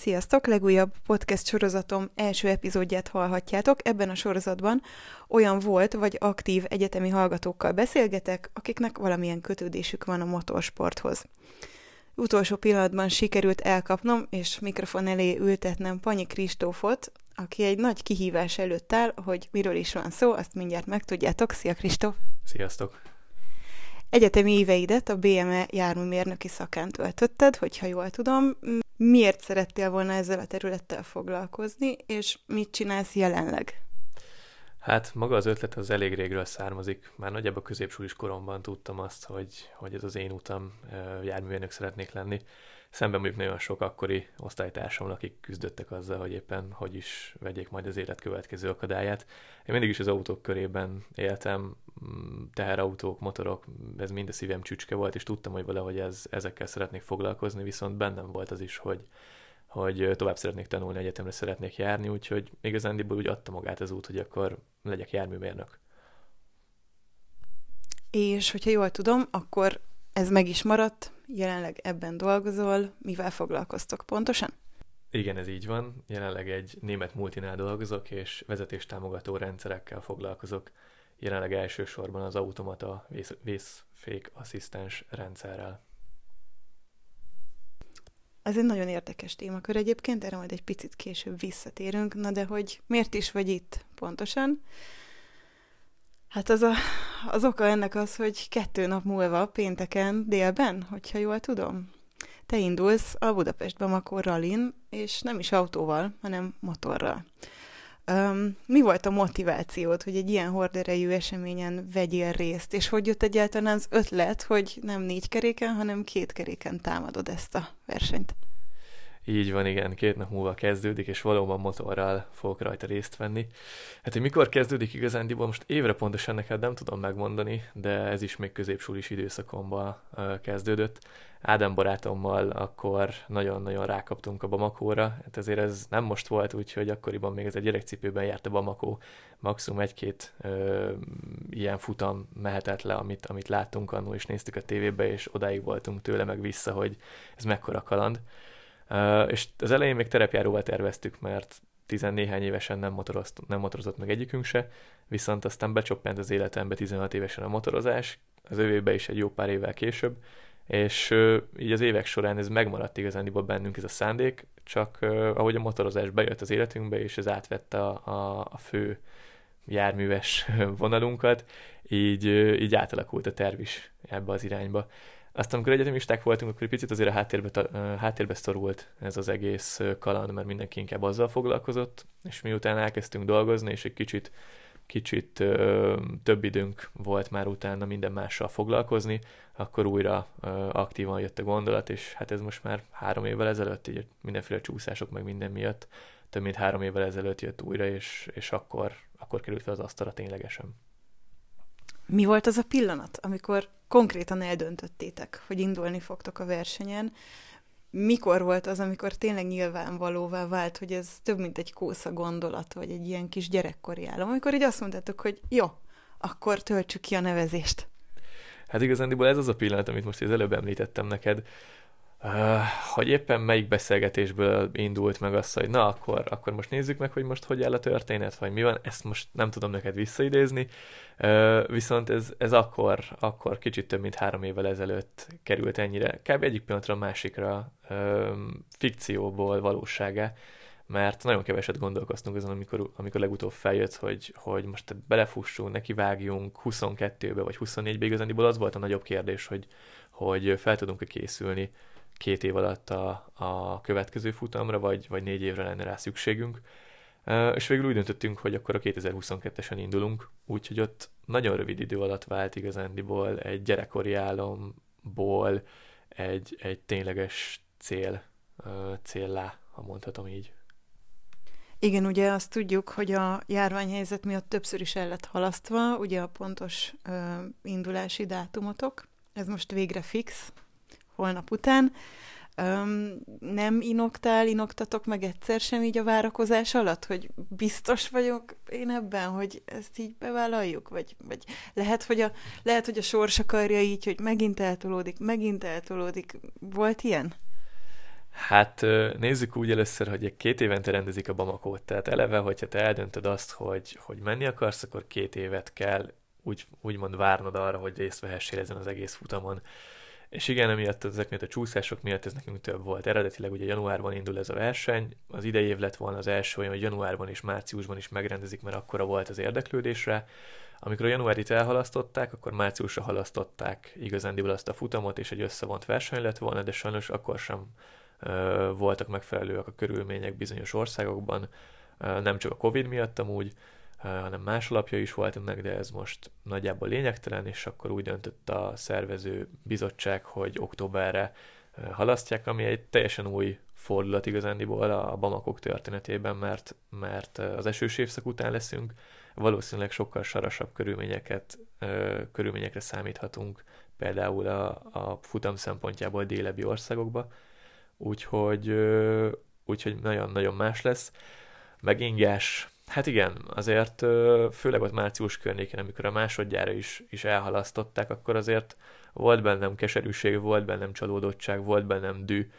Sziasztok! Legújabb podcast sorozatom első epizódját hallhatjátok. Ebben a sorozatban olyan volt vagy aktív egyetemi hallgatókkal beszélgetek, akiknek valamilyen kötődésük van a motorsporthoz. Utolsó pillanatban sikerült elkapnom és mikrofon elé ültetnem Panyi Kristófot, aki egy nagy kihívás előtt áll, hogy miről is van szó, azt mindjárt megtudjátok. Szia Kristóf! Sziasztok! Egyetemi éveidet a BME járműmérnöki szakán töltötted, hogyha jól tudom. Miért szerettél volna ezzel a területtel foglalkozni, és mit csinálsz jelenleg? Hát maga az ötlet az elég régről származik. Már nagyjából középsulis koromban tudtam azt, hogy, hogy ez az én utam, járművérnök szeretnék lenni szemben mondjuk nagyon sok akkori osztálytársammal, akik küzdöttek azzal, hogy éppen hogy is vegyék majd az élet következő akadályát. Én mindig is az autók körében éltem, mm, teherautók, motorok, ez mind a szívem csücske volt, és tudtam, hogy valahogy ez, ezekkel szeretnék foglalkozni, viszont bennem volt az is, hogy, hogy tovább szeretnék tanulni, egyetemre szeretnék járni, úgyhogy igazándiból úgy adta magát az út, hogy akkor legyek járműmérnök. És hogyha jól tudom, akkor ez meg is maradt, jelenleg ebben dolgozol, mivel foglalkoztok pontosan? Igen, ez így van. Jelenleg egy német multinál dolgozok, és vezetéstámogató rendszerekkel foglalkozok. Jelenleg elsősorban az automata vész, vészfék asszisztens rendszerrel. Ez egy nagyon érdekes témakör egyébként, erre majd egy picit később visszatérünk. Na de hogy miért is vagy itt pontosan? Hát az, a, az oka ennek az, hogy kettő nap múlva, pénteken, délben, hogyha jól tudom, te indulsz a Budapest Bamako rallin, és nem is autóval, hanem motorral. Um, mi volt a motivációd, hogy egy ilyen horderejű eseményen vegyél részt, és hogy jött egyáltalán az ötlet, hogy nem négy keréken, hanem két keréken támadod ezt a versenyt? Így van, igen, két nap múlva kezdődik, és valóban motorral fogok rajta részt venni. Hát, hogy mikor kezdődik igazándiból, most évre pontosan neked nem tudom megmondani, de ez is még középsulis időszakomban kezdődött. Ádám barátommal akkor nagyon-nagyon rákaptunk a Bamakóra, hát ezért ez nem most volt, úgyhogy akkoriban még ez egy gyerekcipőben járt a Bamakó, maximum egy-két ö, ilyen futam mehetett le, amit, amit láttunk annól, és néztük a tévébe, és odáig voltunk tőle meg vissza, hogy ez mekkora kaland. És az elején még terepjáróval terveztük, mert tizennéhány évesen nem, motorozt, nem motorozott meg egyikünk se, viszont aztán becsoppant az életembe 16 évesen a motorozás, az övébe is egy jó pár évvel később, és így az évek során ez megmaradt igazán bennünk ez a szándék, csak ahogy a motorozás bejött az életünkbe, és ez átvette a, a, a fő járműves vonalunkat, így, így átalakult a terv is ebbe az irányba. Aztán, amikor egyetemisták voltunk, akkor egy picit azért a háttérbe, háttérbe szorult ez az egész kaland, mert mindenki inkább azzal foglalkozott, és miután elkezdtünk dolgozni, és egy kicsit, kicsit ö, több időnk volt már utána minden mással foglalkozni, akkor újra ö, aktívan jött a gondolat, és hát ez most már három évvel ezelőtt, így mindenféle csúszások meg minden miatt, több mint három évvel ezelőtt jött újra, és, és akkor, akkor került fel az asztalra ténylegesen. Mi volt az a pillanat, amikor konkrétan eldöntöttétek, hogy indulni fogtok a versenyen? Mikor volt az, amikor tényleg nyilvánvalóvá vált, hogy ez több, mint egy kósza gondolat, vagy egy ilyen kis gyerekkori álom, amikor így azt mondtátok, hogy jó, akkor töltsük ki a nevezést? Hát igazándiból ez az a pillanat, amit most az előbb említettem neked, hogy éppen melyik beszélgetésből indult meg az, hogy na, akkor, akkor most nézzük meg, hogy most hogy áll a történet, vagy mi van, ezt most nem tudom neked visszaidézni, viszont ez, ez akkor, akkor kicsit több mint három évvel ezelőtt került ennyire, kb. egyik pillanatra a másikra fikcióból valóságá, mert nagyon keveset gondolkoztunk azon, amikor, amikor legutóbb feljött, hogy, hogy most belefussunk, nekivágjunk 22-be vagy 24-be, igazániból az volt a nagyobb kérdés, hogy, hogy fel tudunk-e készülni két év alatt a, a következő futamra, vagy, vagy négy évre lenne rá szükségünk. És végül úgy döntöttünk, hogy akkor a 2022-esen indulunk, úgyhogy ott nagyon rövid idő alatt vált igazándiból egy gyerekkori álomból egy, egy tényleges cél, céllá, ha mondhatom így. Igen, ugye azt tudjuk, hogy a járványhelyzet miatt többször is el lett halasztva, ugye a pontos ö, indulási dátumotok. Ez most végre fix, holnap után. Um, nem inoktál, inoktatok meg egyszer sem így a várakozás alatt, hogy biztos vagyok én ebben, hogy ezt így bevállaljuk? Vagy, vagy lehet, hogy a, lehet, hogy a sors akarja így, hogy megint eltolódik, megint eltolódik. Volt ilyen? Hát nézzük úgy először, hogy két évente rendezik a Bamakót. Tehát eleve, hogyha te eldöntöd azt, hogy, hogy menni akarsz, akkor két évet kell úgy, úgymond várnod arra, hogy részt vehessél ezen az egész futamon. És igen, emiatt ezek miatt a csúszások miatt ez nekünk több volt. Eredetileg ugye januárban indul ez a verseny, az idei év lett volna az első olyan, hogy januárban és márciusban is megrendezik, mert akkora volt az érdeklődésre. Amikor a januárit elhalasztották, akkor márciusra halasztották igazándiból azt a futamot, és egy összevont verseny lett volna, de sajnos akkor sem ö, voltak megfelelőek a körülmények bizonyos országokban, ö, nem csak a Covid miatt amúgy, hanem más alapja is volt ennek, de ez most nagyjából lényegtelen, és akkor úgy döntött a szervező bizottság, hogy októberre halasztják, ami egy teljesen új fordulat igazándiból a Bamakok történetében, mert, mert az esős évszak után leszünk, valószínűleg sokkal sarasabb körülményeket, körülményekre számíthatunk, például a, a futam szempontjából délebbi országokba, úgyhogy, úgyhogy nagyon-nagyon más lesz. Megingás, Hát igen, azért főleg ott március környékén, amikor a másodjára is, is elhalasztották, akkor azért volt bennem keserűség, volt bennem csalódottság, volt bennem dű.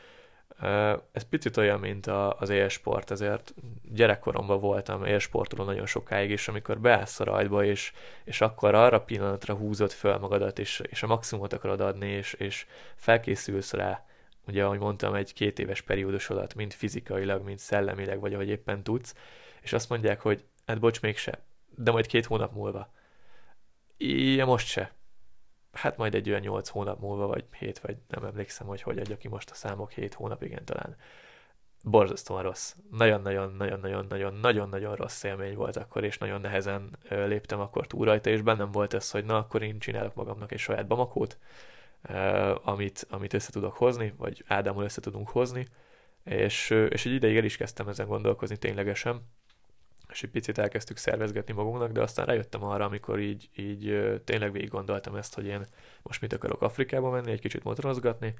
Ez picit olyan, mint az élsport, ezért gyerekkoromban voltam élsportoló nagyon sokáig, és amikor beállsz a rajtba, és, és akkor arra pillanatra húzod föl magadat, és, és a maximumot akarod adni, és, és felkészülsz rá, ugye, ahogy mondtam, egy két éves periódus alatt, mind fizikailag, mind szellemileg, vagy ahogy éppen tudsz, és azt mondják, hogy hát bocs, mégse, de majd két hónap múlva. Ja, most se. Hát majd egy olyan nyolc hónap múlva, vagy hét, vagy nem emlékszem, hogy hogy adja ki most a számok, hét hónap, igen, talán. Borzasztóan rossz. Nagyon-nagyon-nagyon-nagyon-nagyon-nagyon rossz élmény volt akkor, és nagyon nehezen léptem akkor túl rajta, és bennem volt ez, hogy na, akkor én csinálok magamnak egy saját bamakót, amit, amit össze tudok hozni, vagy Ádámmal össze tudunk hozni, és, és egy ideig el is kezdtem ezen gondolkozni ténylegesen, és egy picit elkezdtük szervezgetni magunknak, de aztán rájöttem arra, amikor így, így tényleg végig gondoltam ezt, hogy én most mit akarok Afrikába menni, egy kicsit motorozgatni,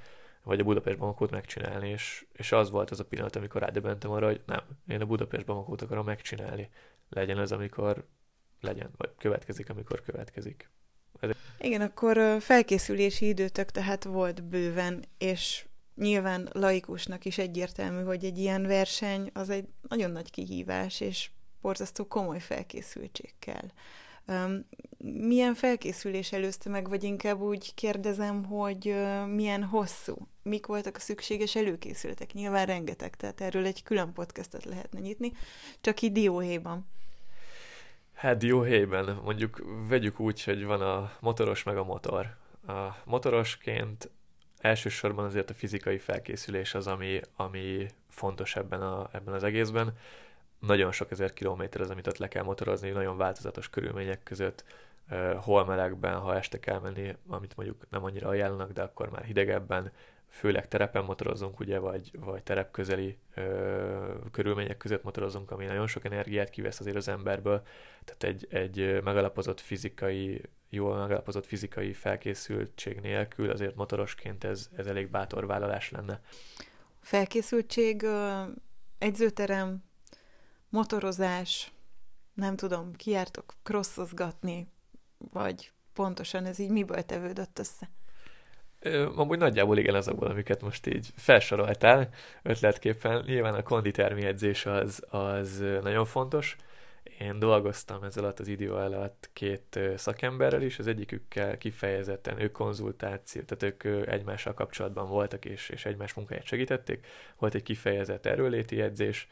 vagy a Budapest Bamakót megcsinálni, és, és az volt az a pillanat, amikor rádöbentem arra, hogy nem, én a Budapest Bamakót akarom megcsinálni. Legyen ez, amikor legyen, vagy következik, amikor következik. Ez... Igen, akkor felkészülési időtök tehát volt bőven, és nyilván laikusnak is egyértelmű, hogy egy ilyen verseny az egy nagyon nagy kihívás, és borzasztó komoly felkészültség kell. Milyen felkészülés előzte meg, vagy inkább úgy kérdezem, hogy milyen hosszú, mik voltak a szükséges előkészületek? Nyilván rengeteg, tehát erről egy külön podcastot lehetne nyitni, csak így dióhéjban. Hát dióhéjben, mondjuk vegyük úgy, hogy van a motoros meg a motor. A motorosként elsősorban azért a fizikai felkészülés az, ami, ami fontos ebben, a, ebben az egészben nagyon sok ezer kilométer az, amit ott le kell motorozni, nagyon változatos körülmények között, hol melegben, ha este kell menni, amit mondjuk nem annyira ajánlanak, de akkor már hidegebben, főleg terepen motorozunk, ugye, vagy, vagy terepközeli ö, körülmények között motorozunk, ami nagyon sok energiát kivesz azért az emberből, tehát egy, egy megalapozott fizikai, jól megalapozott fizikai felkészültség nélkül azért motorosként ez, ez elég bátor vállalás lenne. Felkészültség, edzőterem, motorozás, nem tudom, kiártok crossozgatni, vagy pontosan ez így miből tevődött össze? Amúgy nagyjából igen azokból, amiket most így felsoroltál ötletképpen. Nyilván a konditermi edzés az, az nagyon fontos. Én dolgoztam ez alatt az idő alatt két szakemberrel is, az egyikükkel kifejezetten ők konzultáció, tehát ők egymással kapcsolatban voltak és, és egymás munkáját segítették. Volt egy kifejezett erőléti edzés,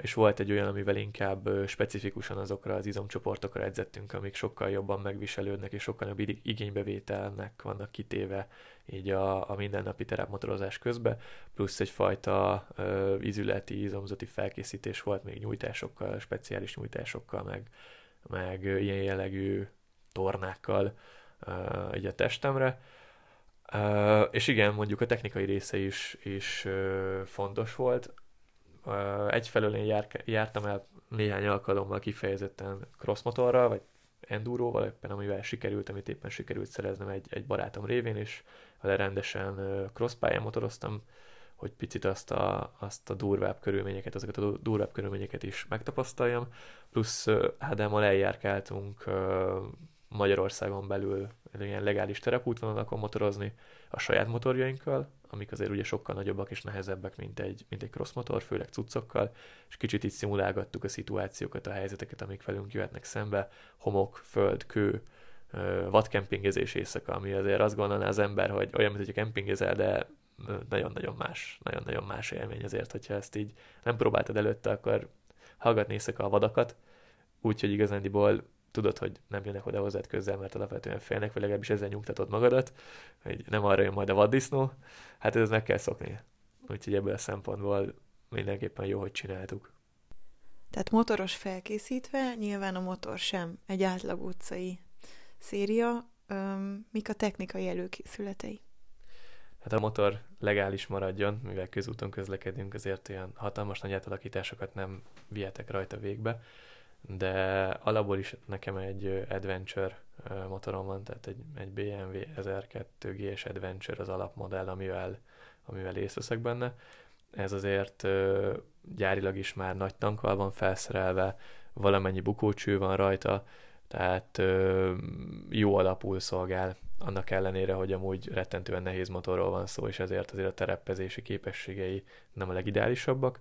és volt egy olyan, amivel inkább specifikusan azokra az izomcsoportokra edzettünk, amik sokkal jobban megviselődnek, és sokkal jobb igénybevételnek vannak kitéve így a, a mindennapi terepmotorozás közben, plusz egyfajta uh, izületi, izomzati felkészítés volt még nyújtásokkal, speciális nyújtásokkal, meg, meg ilyen jellegű tornákkal uh, így a testemre. Uh, és igen, mondjuk a technikai része is, is uh, fontos volt egyfelől én jár, jártam el néhány alkalommal kifejezetten crossmotorral, vagy enduróval, éppen amivel sikerült, amit éppen sikerült szereznem egy, egy barátom révén, és vele rendesen crosspályán motoroztam, hogy picit azt a, azt a durvább körülményeket, azokat a durvább körülményeket is megtapasztaljam. Plusz Ádámmal eljárkáltunk Magyarországon belül ilyen legális terepútvonalakon motorozni a saját motorjainkkal, amik azért ugye sokkal nagyobbak és nehezebbek, mint egy, mint egy cross motor, főleg cuccokkal, és kicsit így szimulálgattuk a szituációkat, a helyzeteket, amik velünk jöhetnek szembe, homok, föld, kő, vadkempingezés éjszaka, ami azért azt gondolná az ember, hogy olyan, mint hogy kempingezel, de nagyon-nagyon más, nagyon-nagyon más élmény azért, hogyha ezt így nem próbáltad előtte, akkor hallgatni éjszaka a vadakat, úgyhogy igazándiból tudod, hogy nem jönnek oda hozzád közel, mert alapvetően félnek, vagy legalábbis ezzel nyugtatod magadat, hogy nem arra jön majd a vaddisznó, hát ez meg kell szokni. Úgyhogy ebből a szempontból mindenképpen jó, hogy csináltuk. Tehát motoros felkészítve, nyilván a motor sem egy átlag utcai széria. Öm, mik a technikai előkészületei? Hát a motor legális maradjon, mivel közúton közlekedünk, azért olyan hatalmas nagy átalakításokat nem vihetek rajta végbe de alapból is nekem egy Adventure motorom van, tehát egy, egy BMW 1002 GS Adventure az alapmodell, amivel, amivel részt benne. Ez azért gyárilag is már nagy tankkal van felszerelve, valamennyi bukócső van rajta, tehát jó alapul szolgál, annak ellenére, hogy amúgy rettentően nehéz motorról van szó, és ezért azért a tereppezési képességei nem a legideálisabbak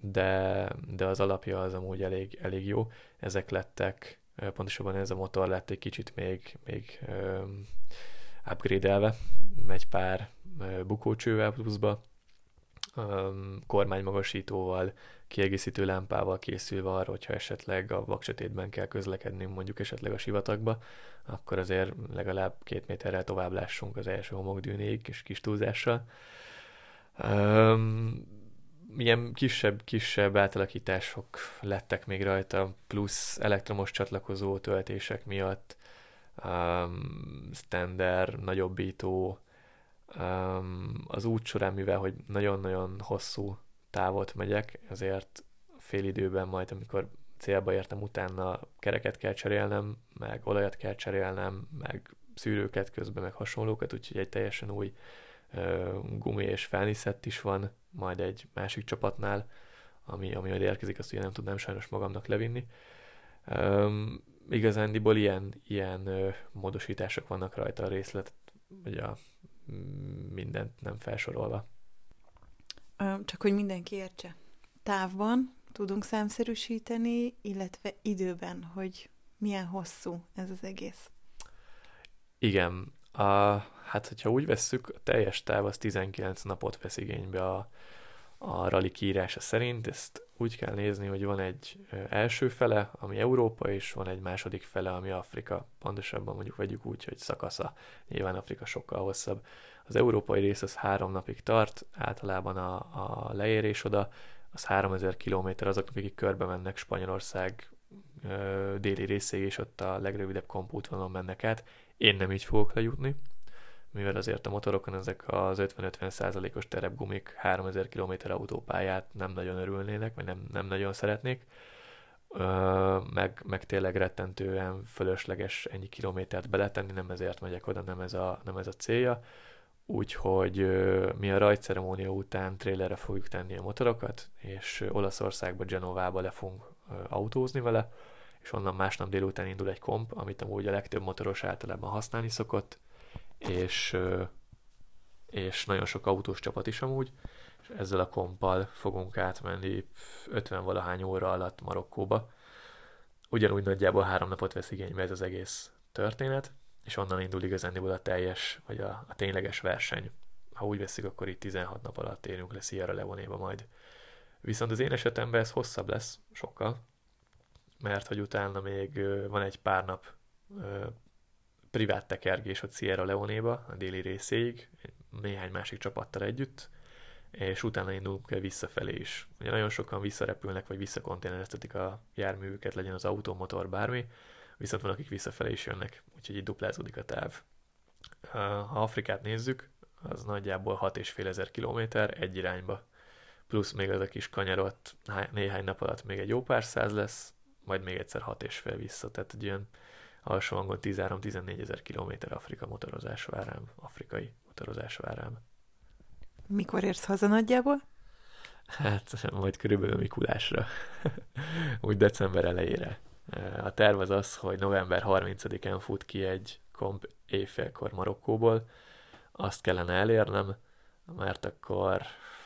de, de az alapja az amúgy elég, elég jó. Ezek lettek, pontosabban ez a motor lett egy kicsit még, még upgrade-elve, egy pár bukócsővel pluszba, kormánymagasítóval, kiegészítő lámpával készülve arra, hogyha esetleg a vaksötétben kell közlekedni, mondjuk esetleg a sivatagba, akkor azért legalább két méterrel tovább lássunk az első homokdűnéig, és kis túlzással. Um, ilyen kisebb-kisebb átalakítások lettek még rajta, plusz elektromos csatlakozó töltések miatt, um, standard, nagyobbító, um, az út során, mivel hogy nagyon-nagyon hosszú távot megyek, ezért fél időben majd, amikor célba értem, utána kereket kell cserélnem, meg olajat kell cserélnem, meg szűrőket közben, meg hasonlókat, úgyhogy egy teljesen új uh, gumi és felniszett is van, majd egy másik csapatnál, ami, ami majd érkezik, azt ugye nem tudnám sajnos magamnak levinni. Um, igazándiból ilyen, ilyen módosítások vannak rajta a részlet, vagy a mindent nem felsorolva. Csak hogy mindenki értse. Távban tudunk számszerűsíteni, illetve időben, hogy milyen hosszú ez az egész. Igen. A, hát, hogyha úgy vesszük, a teljes táv az 19 napot vesz igénybe a, a rally kiírása szerint. Ezt úgy kell nézni, hogy van egy első fele, ami Európa, és van egy második fele, ami Afrika. Pontosabban mondjuk vegyük úgy, hogy szakasza. Nyilván Afrika sokkal hosszabb. Az európai rész az három napig tart, általában a, a leérés oda, az 3000 km azoknak, akik körbe mennek Spanyolország déli részéig, és ott a legrövidebb kompútvonalon mennek át. Én nem így fogok lejutni, mivel azért a motorokon ezek az 50-50 százalékos terepgumik 3000 km autópályát nem nagyon örülnének, vagy nem, nem nagyon szeretnék, meg, meg tényleg rettentően fölösleges ennyi kilométert beletenni, nem ezért megyek oda, nem ez a, nem ez a célja. Úgyhogy mi a rajtceremónia után trailerre fogjuk tenni a motorokat, és Olaszországba, Genovába le fogunk autózni vele, és onnan másnap délután indul egy komp, amit amúgy a legtöbb motoros általában használni szokott, és, és nagyon sok autós csapat is amúgy, és ezzel a kompal fogunk átmenni 50 valahány óra alatt Marokkóba. Ugyanúgy nagyjából három napot vesz igénybe ez az egész történet, és onnan indul igazándiból a teljes, vagy a, a tényleges verseny. Ha úgy veszik, akkor itt 16 nap alatt érünk le Sierra Leone-ba majd. Viszont az én esetemben ez hosszabb lesz, sokkal, mert hogy utána még van egy pár nap privát tekergés ott Sierra Leone-ba, a déli részéig, néhány másik csapattal együtt, és utána indulunk visszafelé is. Ugye nagyon sokan visszarepülnek, vagy visszakonténereztetik a járművüket, legyen az automotor, bármi, viszont van, akik visszafelé is jönnek, úgyhogy így duplázódik a táv. Ha Afrikát nézzük, az nagyjából 6,5 ezer kilométer egy irányba, plusz még az a kis kanyarot néhány nap alatt még egy jó pár száz lesz, majd még egyszer 6,5 vissza, tehát egy ilyen alsó hangon 13-14 ezer kilométer Afrika motorozás vár rám, afrikai motorozás vár rám. Mikor érsz haza nagyjából? Hát majd körülbelül Mikulásra, úgy december elejére. A terv az az, hogy november 30-án fut ki egy komp éjfélkor Marokkóból, azt kellene elérnem, mert akkor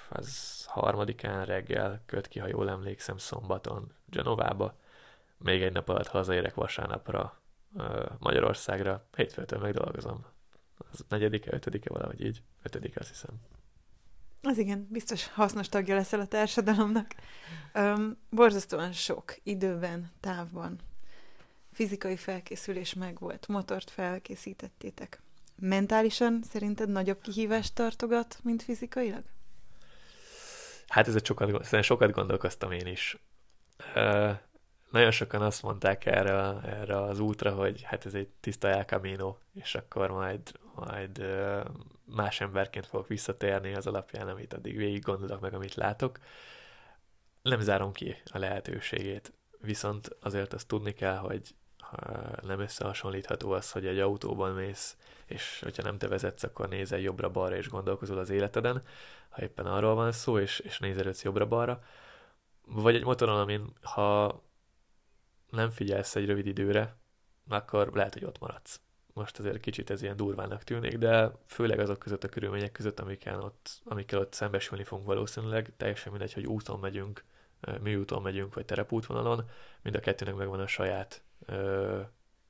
az harmadikán reggel köt ki, ha jól emlékszem, szombaton Genovába. Még egy nap alatt hazaérek vasárnapra Magyarországra, hétfőtől megdolgozom. Az negyedike, ötödike, valahogy így. Ötödike, azt hiszem. Az igen, biztos hasznos tagja leszel a társadalomnak. Um, borzasztóan sok időben, távban. Fizikai felkészülés megvolt, motort felkészítettétek. Mentálisan szerinted nagyobb kihívást tartogat, mint fizikailag? Hát ez sokat, sokat gondolkoztam én is. Uh, nagyon sokan azt mondták erre, erre az útra, hogy hát ez egy tiszta El Camino, és akkor majd, majd más emberként fogok visszatérni az alapján, amit addig végig gondolok meg, amit látok. Nem zárom ki a lehetőségét, viszont azért azt tudni kell, hogy nem összehasonlítható az, hogy egy autóban mész, és hogyha nem te vezetsz, akkor nézel jobbra-balra, és gondolkozol az életeden, ha éppen arról van szó, és, és nézelődsz jobbra-balra. Vagy egy motoron, amin ha nem figyelsz egy rövid időre, akkor lehet, hogy ott maradsz. Most azért kicsit ez ilyen durvának tűnik, de főleg azok között a körülmények között, amikkel ott, amikkel ott szembesülni fogunk valószínűleg, teljesen mindegy, hogy úton megyünk, műúton megyünk, vagy terepútvonalon, mind a kettőnek megvan a saját ö,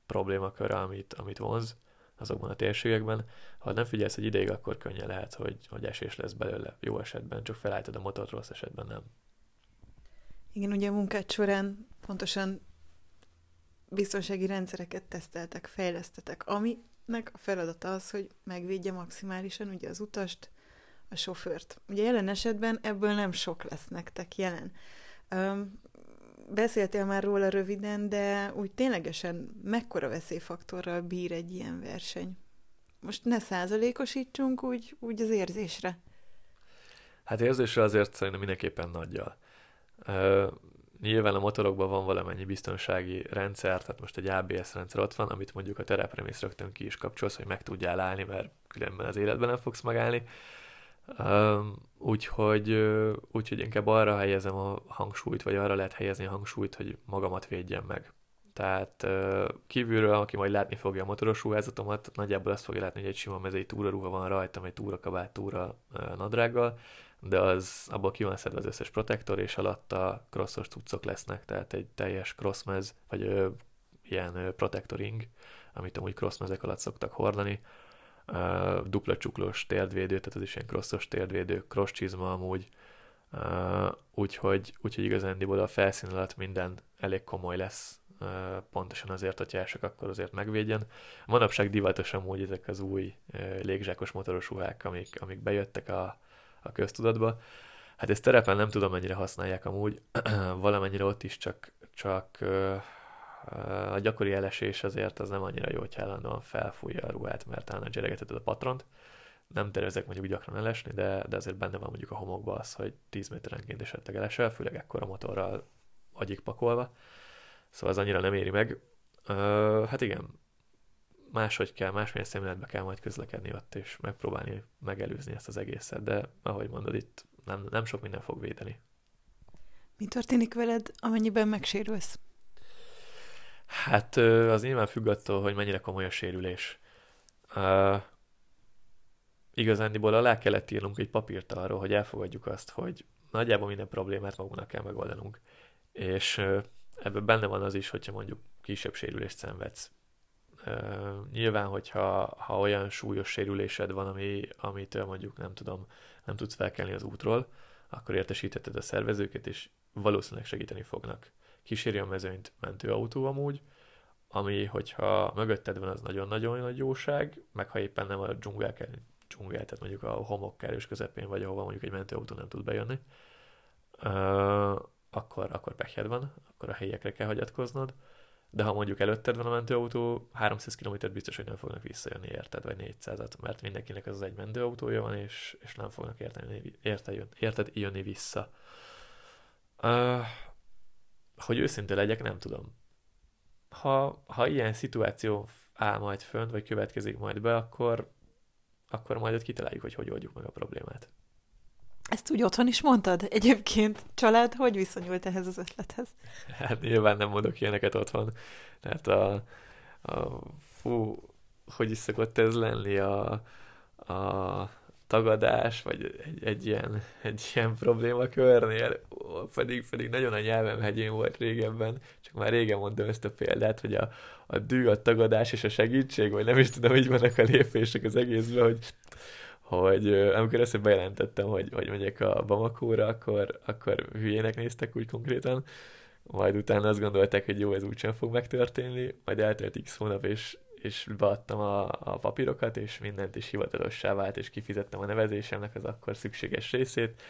problémaköre, amit, amit vonz azokban a térségekben. Ha nem figyelsz egy ideig, akkor könnyen lehet, hogy, hogy esés lesz belőle jó esetben, csak felállítod a motort, rossz esetben nem. Igen, ugye a munkád során pontosan biztonsági rendszereket teszteltek, fejlesztetek, aminek a feladata az, hogy megvédje maximálisan ugye az utast, a sofőrt. Ugye jelen esetben ebből nem sok lesz nektek jelen. Um, beszéltél már róla röviden, de úgy ténylegesen mekkora veszélyfaktorral bír egy ilyen verseny? Most ne százalékosítsunk úgy, úgy az érzésre. Hát érzésre azért szerintem mindenképpen nagyjal. Uh, nyilván a motorokban van valamennyi biztonsági rendszer, tehát most egy ABS rendszer ott van, amit mondjuk a terepre mész rögtön ki is kapcsolsz, hogy meg tudjál állni, mert különben az életben nem fogsz megállni. Úgyhogy, úgyhogy inkább arra helyezem a hangsúlyt, vagy arra lehet helyezni a hangsúlyt, hogy magamat védjem meg. Tehát kívülről, aki majd látni fogja a motoros ruházatomat, nagyjából azt fogja látni, hogy egy sima mezei túraruha van rajtam, egy túrakabát, túra nadrággal, de az abból szedve az összes protektor, és alatta crossos cuccok lesznek, tehát egy teljes crossmez, vagy ö, ilyen ö, protectoring, amit amúgy crossmezek alatt szoktak hordani, uh, dupla csuklós térdvédő, tehát az is ilyen crossos térdvédő, cross csizma amúgy, úgyhogy, úgyhogy igazándiból a felszín alatt minden elég komoly lesz, uh, pontosan azért, hogyha elsek, akkor azért megvédjen. Manapság divatos amúgy ezek az új uh, légzsákos motoros ruhák, amik, amik bejöttek a, a köztudatba. Hát ezt terepen nem tudom, mennyire használják amúgy, valamennyire ott is csak, csak a gyakori elesés azért az nem annyira jó, hogy állandóan felfújja a ruhát, mert talán cseregeteted a patront. Nem tervezek mondjuk gyakran elesni, de, de azért benne van mondjuk a homokba az, hogy 10 méterenként esetleg elesel, főleg ekkor a motorral agyik pakolva. Szóval az annyira nem éri meg. Uh, hát igen, máshogy kell, másmilyen szemléletbe kell majd közlekedni ott, és megpróbálni megelőzni ezt az egészet, de ahogy mondod, itt nem, nem sok minden fog védeni. Mi történik veled, amennyiben megsérülsz? Hát az nyilván függ attól, hogy mennyire komoly a sérülés. Uh, igazándiból alá kellett írnunk egy papírt arról, hogy elfogadjuk azt, hogy nagyjából minden problémát magunknak kell megoldanunk. És uh, ebben benne van az is, hogyha mondjuk kisebb sérülést szenvedsz. Nyilván, hogyha ha olyan súlyos sérülésed van, ami, amit mondjuk nem tudom, nem tudsz felkelni az útról, akkor értesítetted a szervezőket, és valószínűleg segíteni fognak. Kíséri a mezőnyt mentőautó amúgy, ami, hogyha mögötted van, az nagyon-nagyon nagy jóság, meg ha éppen nem a dzsungel, dzsungel tehát mondjuk a homok kerős közepén vagy, ahova mondjuk egy mentőautó nem tud bejönni, uh, akkor, akkor pekhed van, akkor a helyekre kell hagyatkoznod, de ha mondjuk előtted van a mentőautó, 300 km biztos, hogy nem fognak visszajönni érted, vagy 400-at, mert mindenkinek az, az egy mentőautója van, és, és nem fognak érteni, érted, érted jönni vissza. Uh, hogy őszinte legyek, nem tudom. Ha, ha ilyen szituáció áll majd fönt, vagy következik majd be, akkor, akkor majd ott kitaláljuk, hogy hogy oldjuk meg a problémát. Ezt úgy otthon is mondtad? Egyébként család hogy viszonyult ehhez az ötlethez? Hát nyilván nem mondok ilyeneket otthon. Tehát a, a fú, hogy is szokott ez lenni a, a tagadás, vagy egy, egy, ilyen, egy ilyen problémakörnél, pedig, pedig nagyon a nyelvem hegyén volt régebben, csak már régen mondtam ezt a példát, hogy a, a dű, a tagadás és a segítség, vagy nem is tudom, így vannak a lépések az egészben, hogy hogy amikor ezt bejelentettem, hogy, hogy megyek a Bamakóra, akkor, akkor hülyének néztek úgy konkrétan, majd utána azt gondolták, hogy jó, ez úgysem fog megtörténni, majd eltelt x hónap, és, és beadtam a, a papírokat, és mindent is hivatalossá vált, és kifizettem a nevezésemnek az akkor szükséges részét,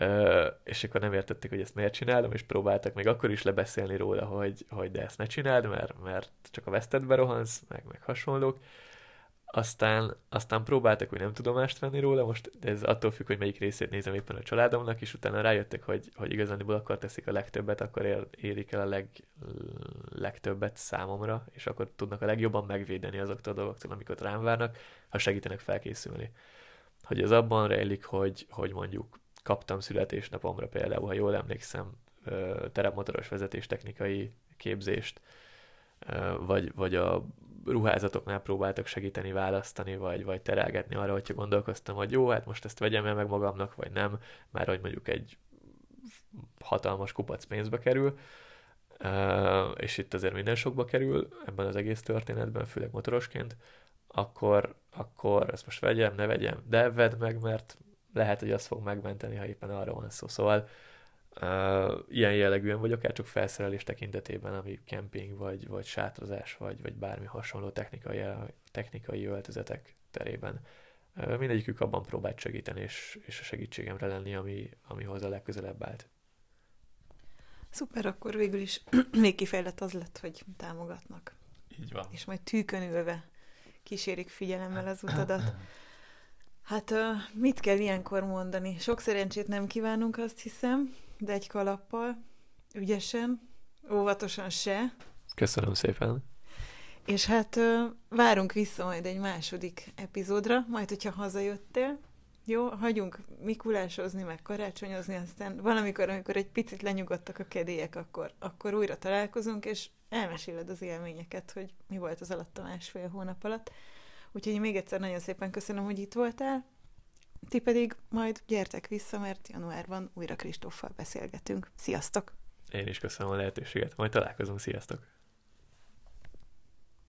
Uh, és akkor nem értették, hogy ezt miért csinálom, és próbáltak még akkor is lebeszélni róla, hogy, hogy de ezt ne csináld, mert, mert csak a vesztedbe rohansz, meg, meg hasonlók aztán, aztán próbáltak, hogy nem tudomást venni róla, most de ez attól függ, hogy melyik részét nézem éppen a családomnak, és utána rájöttek, hogy, hogy igazániból akkor teszik a legtöbbet, akkor ér, érik el a leg, legtöbbet számomra, és akkor tudnak a legjobban megvédeni azoktól a dolgoktól, amiket rám várnak, ha segítenek felkészülni. Hogy ez abban rejlik, hogy, hogy mondjuk kaptam születésnapomra például, ha jól emlékszem, terepmotoros vezetéstechnikai képzést, vagy, vagy a ruházatoknál próbáltak segíteni választani, vagy, vagy terelgetni arra, hogyha gondolkoztam, hogy jó, hát most ezt vegyem el meg magamnak, vagy nem, már hogy mondjuk egy hatalmas kupac pénzbe kerül, és itt azért minden sokba kerül ebben az egész történetben, főleg motorosként, akkor, akkor ezt most vegyem, ne vegyem, de vedd meg, mert lehet, hogy azt fog megmenteni, ha éppen arra van szó. Szóval Uh, ilyen jellegűen, vagy akár csak felszerelés tekintetében, ami kemping, vagy, vagy sátrozás, vagy, vagy bármi hasonló technikai, technikai öltözetek terében. Uh, mindegyikük abban próbált segíteni, és, és a segítségemre lenni, ami, ami hozzá legközelebb állt. Szuper, akkor végül is még kifejlett az lett, hogy támogatnak. Így van. És majd tűkön ülve kísérik figyelemmel az utadat. Hát mit kell ilyenkor mondani? Sok szerencsét nem kívánunk, azt hiszem de egy kalappal, ügyesen, óvatosan se. Köszönöm szépen. És hát várunk vissza majd egy második epizódra, majd hogyha hazajöttél, jó, hagyunk mikulásozni, meg karácsonyozni, aztán valamikor, amikor egy picit lenyugodtak a kedélyek, akkor, akkor újra találkozunk, és elmeséled az élményeket, hogy mi volt az alatt a másfél hónap alatt. Úgyhogy még egyszer nagyon szépen köszönöm, hogy itt voltál, ti pedig majd gyertek vissza, mert januárban újra Kristóffal beszélgetünk. Sziasztok! Én is köszönöm a lehetőséget, majd találkozunk, sziasztok!